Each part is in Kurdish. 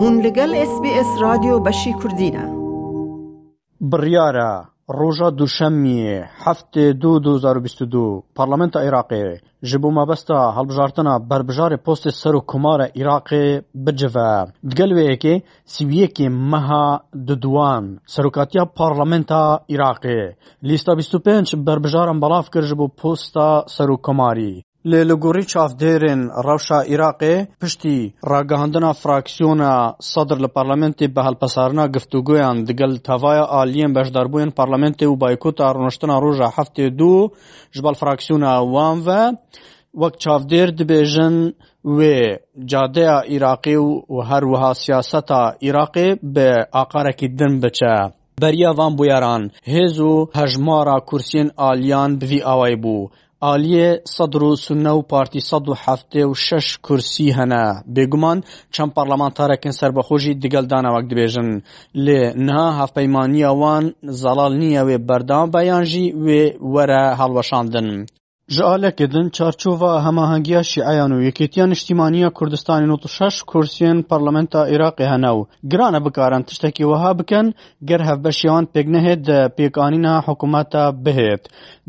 Hûn li gel SBS Radio beşî kurdî ne. Biryara roja Duşemiyê heftê du du hezar û bîst û du Parlamenta Iraqê ji bo mabesta hilbijartina berbijarê postê Serokkomara Iraqê bicive. Di gel wê yekê Sî û yekê meha Dudwan, serokatiya parlamenta Iraqê lîsta bîst û pênc berbijaran belav kir ji bo posta serokkomarî. Lê li gorî çavdêrên rewşa Iraqê, piştî ragihandina fraksiyona Sadr li parlamentê bi hilpesarina giftugoyan digel tevaya aliyên beşdarbûyên parlamentê û baykota rûniştina roja heftê dû ji ber fraksiyona wan ve, wek çavdêr dibêjin Wê cadeya Iraqê û her wiha siyaseta Iraqê bi aqarekî din biçe. Beriya van bûyeran, hêz û hejmara kursiyên aliyan bi vî awayî bû, Aliyê Sedr û Sunne û Partî sed û heftê û şeş kursî hene. Bêguman çend parlamentarekên serbixwe jî digel dane wek dibêjin. Lê niha hevpeymaniya wan zelal nîye wê berdewam be yan jî wê were hilweşandin. Ji alekê din çarçova hemahengiya şîeyan û Yekêtiya Niştîmanî ya Kurdistanê nod û şeş kursiyên parlamenta Iraqê hene û giran e bikarin tiştekî wiha bikin ger hevbeşiya wan pêk nehêt di pêkanîna hikûmet de bihêt.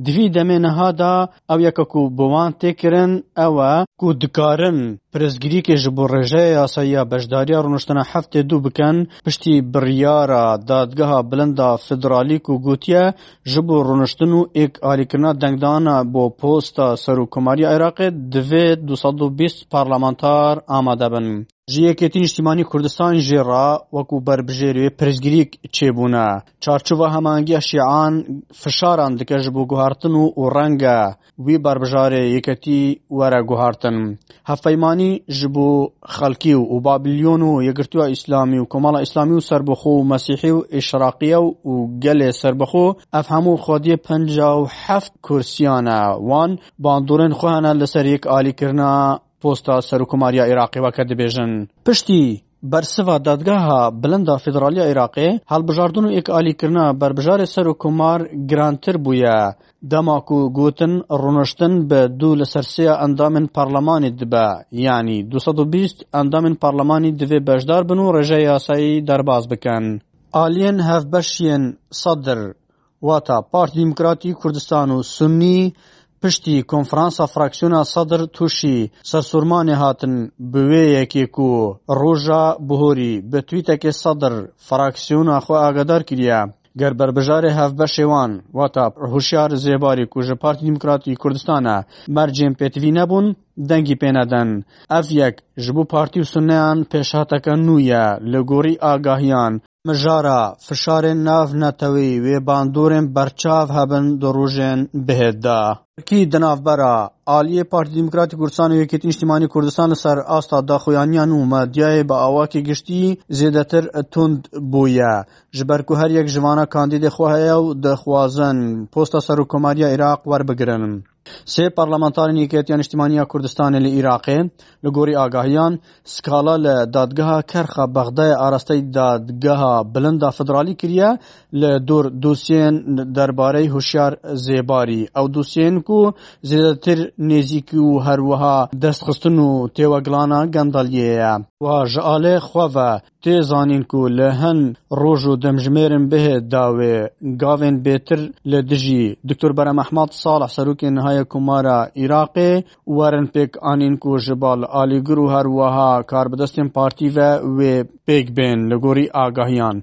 Di vî demê niha de ew yeka ku bi wan tê kirin ew e, ku dikarin pirsgirîkê ji bo rêjeya yasayî ya beşdariya rûniştina heftê dû bikin piştî biryara Dadgeha Bilind a Federalî ku gotiye Ji bo rûniştin û êk-alîkirina dengdana bo posta Serokkomariya Iraqê divê du sed û bîst parlamentar amade bin. Ji Yekêtî Nîştîmanî Kurdistan jî re wekû berbijêrî wê pirsgirîk çêbûne. Çarçova hemahengiya Şîan fişaran dike ji bo guhertin û renge Wî berbijarê yeketî were guhartin. Hevpeymanî ji bo xelkî û û Babilyon û Yekgirtiya Îslamî û Komala Îslamî û Serbixwe û Mesîhî û Îşraqiyew û gelê Serbixwe ev hemû xwediyê penca û heft kursîyan e. Wan bandorên xwe hene li ser yek alîkirina posta Serokomariya Îraqê weke dibêjin. Piştî Bersiva Dadgeha Bilind a Federaliya Iraqê, Hilbijardin û yek-alîkirina berbijarê Serokkomar girantir bûye. Dema ku gotin rûniştin bi du li ser sêya endamên parlemanê dibe, yanî du sed û bîst endamên parlemanî divê beşdar bin û rêjeya yasayî derbas bikin. Aliyên hevbeş yên Sadr Wata Partî Demokratî Kurdistan û Sunnî piştî konferansa fraksiyona Sedr tûşî sersurmanê hatin bi wê yekê ku roja bihorî bi twîtekê Sedr fraksiyona xwe agedar kiriye, ger berbijarê hevbeşê wan wata Huşyar Zêbarî ku ji Partî Demokratî Kurdistan e mercên pêtivî nebûn dengî pê nedin. Ev yek ji bo partî û sunneyan pêşhateke nû ye li gorî agahiyan. Mijara, fişarên nav netewî wê bandorên berçav hebin du rojên bihêt de. Tirkî di navbera, aliyê Partî Demokratî Kurdistan û Yekêtî Niştîmanî Kurdistan li ser asta daxuyanîyan û medyayê bi awakî giştî zêdetir tund bûye. Ji ber ku her yek ji vana kandîdê xwe heye û dixwazin posta serokkomariya Iraq werbigirin. Sê parlamentarên Yekîtiya Niştimanî ya Kurdistanê li Îraqê li gorî agahiyan skala li Dadgeha Kerxa Bexdayê arasteyî Dadgeha Bilind a Federalî kiriye li dor dosyeyên derbarey Huşyar Zêbarî ew dosyeyên ku zêdetir nêzîkî û herwiha destxistin û têwegilana Gendaliyê ye. Wiha ji alê xwe ve Tê zanîn ku li hin roj û demjimêrên bihê dawê gavên bêtir li dijî Diktor Berem Ehmed Saleh Serokê Nihayê Komara Iraqê werin pêk anîn ku ji bal alîgir û her wiha karbidestên partî ve wê pêk bên li gorî agahiyan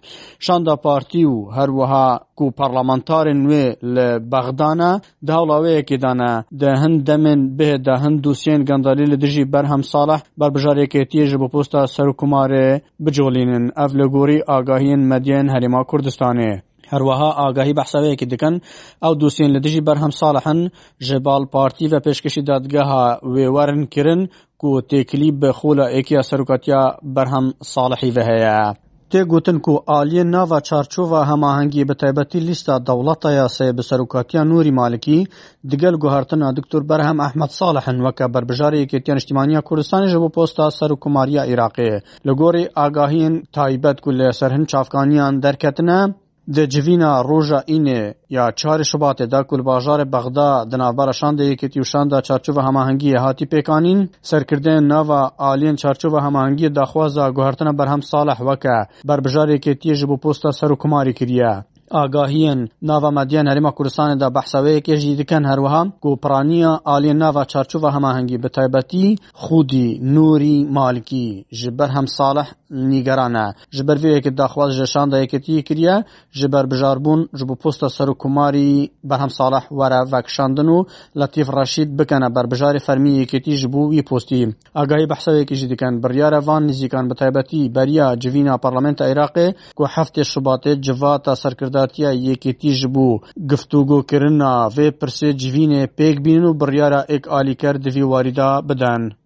şanda partî û her wiha ku parlamentarên wê li Bexda ne Di hewlaweyekê de ne, di hin demên bihê de hin dosyeyên gendarî li dijî Berhem Saleh, berbijara Yekêtiyê ji bo posta Serokkomarê bicolînin. Ev li gorî agahiyên medyayên Herêma Kurdistanê. Her wiha agahî behsa wê yekê dikin, ew dosyeyên li dijî Berhem Saleh in, ji bal partî ve pêşkêşî dadgeha wê werin kirin ku têkilî bi xola êkiya serokatiya Berhem Salehî ve heye. Tê gotin ku aliyên nava çarçova hemahengî bi taybetî lîsta dewleta ya sê bi serokatiya Nûrî Malikî digel guhertina Diktor Berhem Ehmed Salih in weke Berbijara Yekêtiya Niştimanî ya Kurdistanê ji bo posta Serokomariya Iraqê li gorî agahiyên taybet ku li ser hin çavkaniyan derketine Di civîna roja Înê ya çarê Şubatê de ku li bajarê Bexda di navbera Şandê Yekîtî û Şanda Çarçova Hemahengiyê hatî pêkanîn, serkirdeyên nava aliyên Çarçova Hemahengiyê daxwaza guhertina Berhem Saleh weke berbijara Yekêtiyê ji bo posta Serokomarê kiriye. Agahiyên nava medyan Herêma Kurdistanê de behsa wê yekê jî dikin her wiha ku piraniya aliyên nava Çarçova Hemahengiyê bi taybetî xwedî Nûrî Malikî ji Berhem Saleh nîgeran e Ji ber vê yekê daxwaz ji şanda yekêtiyê kiriye ji berbijarbûn ji bo posta serokkomarî Berhem Salih were vekişandin û Letîf Reşîd bikene berbijarê fermî yekêtî ji bo wî postî. Agahî bi hesabekê jî dikin, biryar e van nîzîkan bi taybetî beriya civîna Parlamenta Iraqê ku heftê Şubatê civata serkirdatiya yekêtî ji bo giftûgokirina vê pirsê civînê pêk bînin û biryara êk alîker di vî warî de bidin.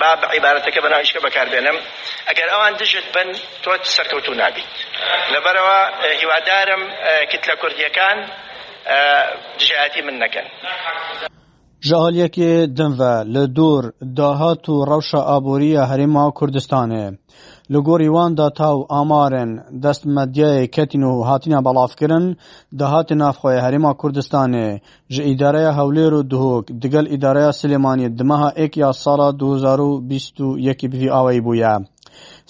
Ba bi îbareteke bela hişke bekar bênim, eger ewan dijit bin to serkewtû nabî. Li ber ewa hîwadar im kitle kurdiyekan dijayatî min nekin. Ji aliyekê din ve li dûr, dahat û rewşa aborî ya Herêma Kurdistanê li gorî wan data û amar in. Dest medyayê ketîn û hatine belavkirin, dahatê navxwe yê Herêma Kurdistanê Ji Îdareya Hewlêr û Duhok digel Îdareya Silêmaniyê di meha êk ya sala du hezar û bîst û yekî bi vî awayî bûye.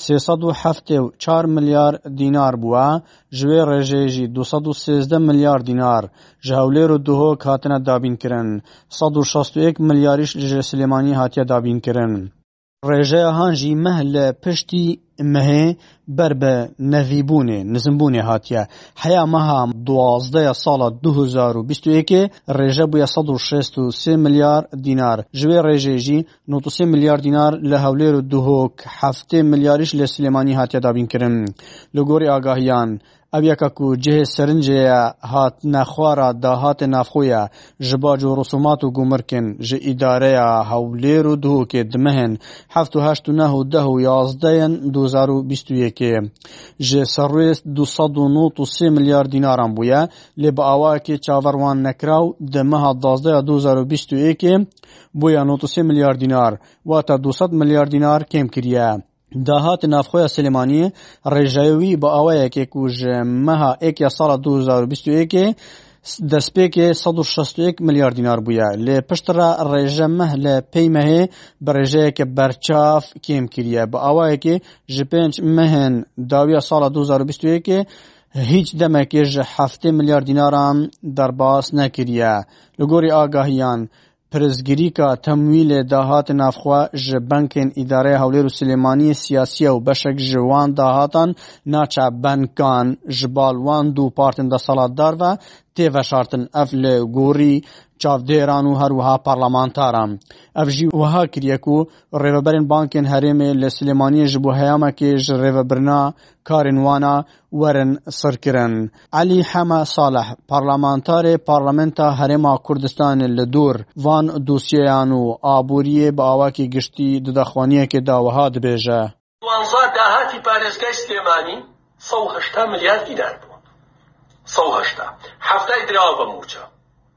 Sê sed û heftê û çar milyar dînar bûye, ji wê rêjeyê jî du sed û sêzdeh milyar dînar ji Hewlêr û Duhok hatine dabînkirin, sed û şast û êk milyarîş ji Silêmaniyê hatiye dabînkirin. Rêjeya han jî meh li piştî mehê ber bi nevîbûnê, nizimbûnê hatiye. Heya meha duwazdeh ya sala du hezar û bîst û yekê rêje bûye sed û şêst û sê milyar dînar. Ji wê rêjê jî nod û sê milyar dînar li Hewlêr û duhok heftê milyarîş li Silêmanî hatiye dabînkirin. Li gorî agahiyan, Ev yeka ku cihê serincê ye hatine xwara dahatê navxwe ye ji bac û rûsumat û gûmirkên ji îdareya Hewlêr û Duhokê di mehên heft û heşt û neh û deh û yazdeh yên du hezar û bîst û yekê ji serrûyê du sed û nod û sê milyar dînaran bûye lê bi awayekî çaverwan nekiraw di meha duwazdeh ya du hezar û bîst û yekê bûye nod û sê milyar dînar wate du sed milyar dînar kêm kiriye. Dahat di navxweya Silêmaniyê rêjeya wî bi awayekê ku ji meha êk ya sala du hezar û bîst û êkê destpêkê sed û şeş û êk milyar dînar bûye. Lê piştre re rêje meh li pey mehê bi rêjeyeke berçav kêm kiriye. Bi awayekê ji pênc mehên dawiya sala du hezar û bîst û êkê hîç demekê ji heftê milyar dînaran derbas nekiriye. Li gorî agahiyan Pirsgirîka temwîlê da hate navxwe ji bankên Îdareya Hewlêr û Silêmaniyê siyasî ye û beşek ji wan dahatan naçe bankan ji bal wan dû partên desthilatdar ve tê veşartin ev li gorî çavdêran û her wiha parlamentaran. Ev jî wiha kiriye ku rêveberên bankên herêmê li Silêmaniyê ji bo heyamekê ji rêvebirina karên wan a werin sirkirin. Elî Heme Saleh, parlamentarê Parlamenta Herêma Kurdistanê li dûr van dosyeyan û aboriyê bi awakî giştî di daxuaniyekê de wiha dibêje. Wanza dahatî parêzgehê Silêmanî sed û heşta milyar dînar bû. Sed û heşta. Heftayî dirawe be mûça.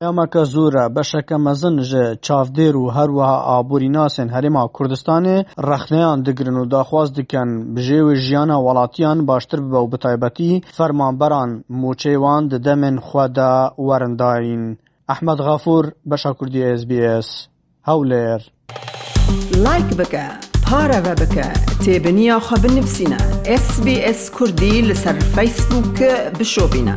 Peyameke Zûre, beşeke mezin ji çavdêr û her wiha aborînasên Herêma Kurdistanê rexneyan digirin û daxwaz dikin bijêwê jiyana welatiyan baştir bibe û bi taybetî fermanberan mûçeyê wan di demên xwe de werin dayîn. Ehmed Gafûr, Beşa Kurdî, SBS. Hewlêr. Like bike, pareve bike, têbiniya xwe binivîsîne, SBS Kurdî li ser Facebook bişopîne.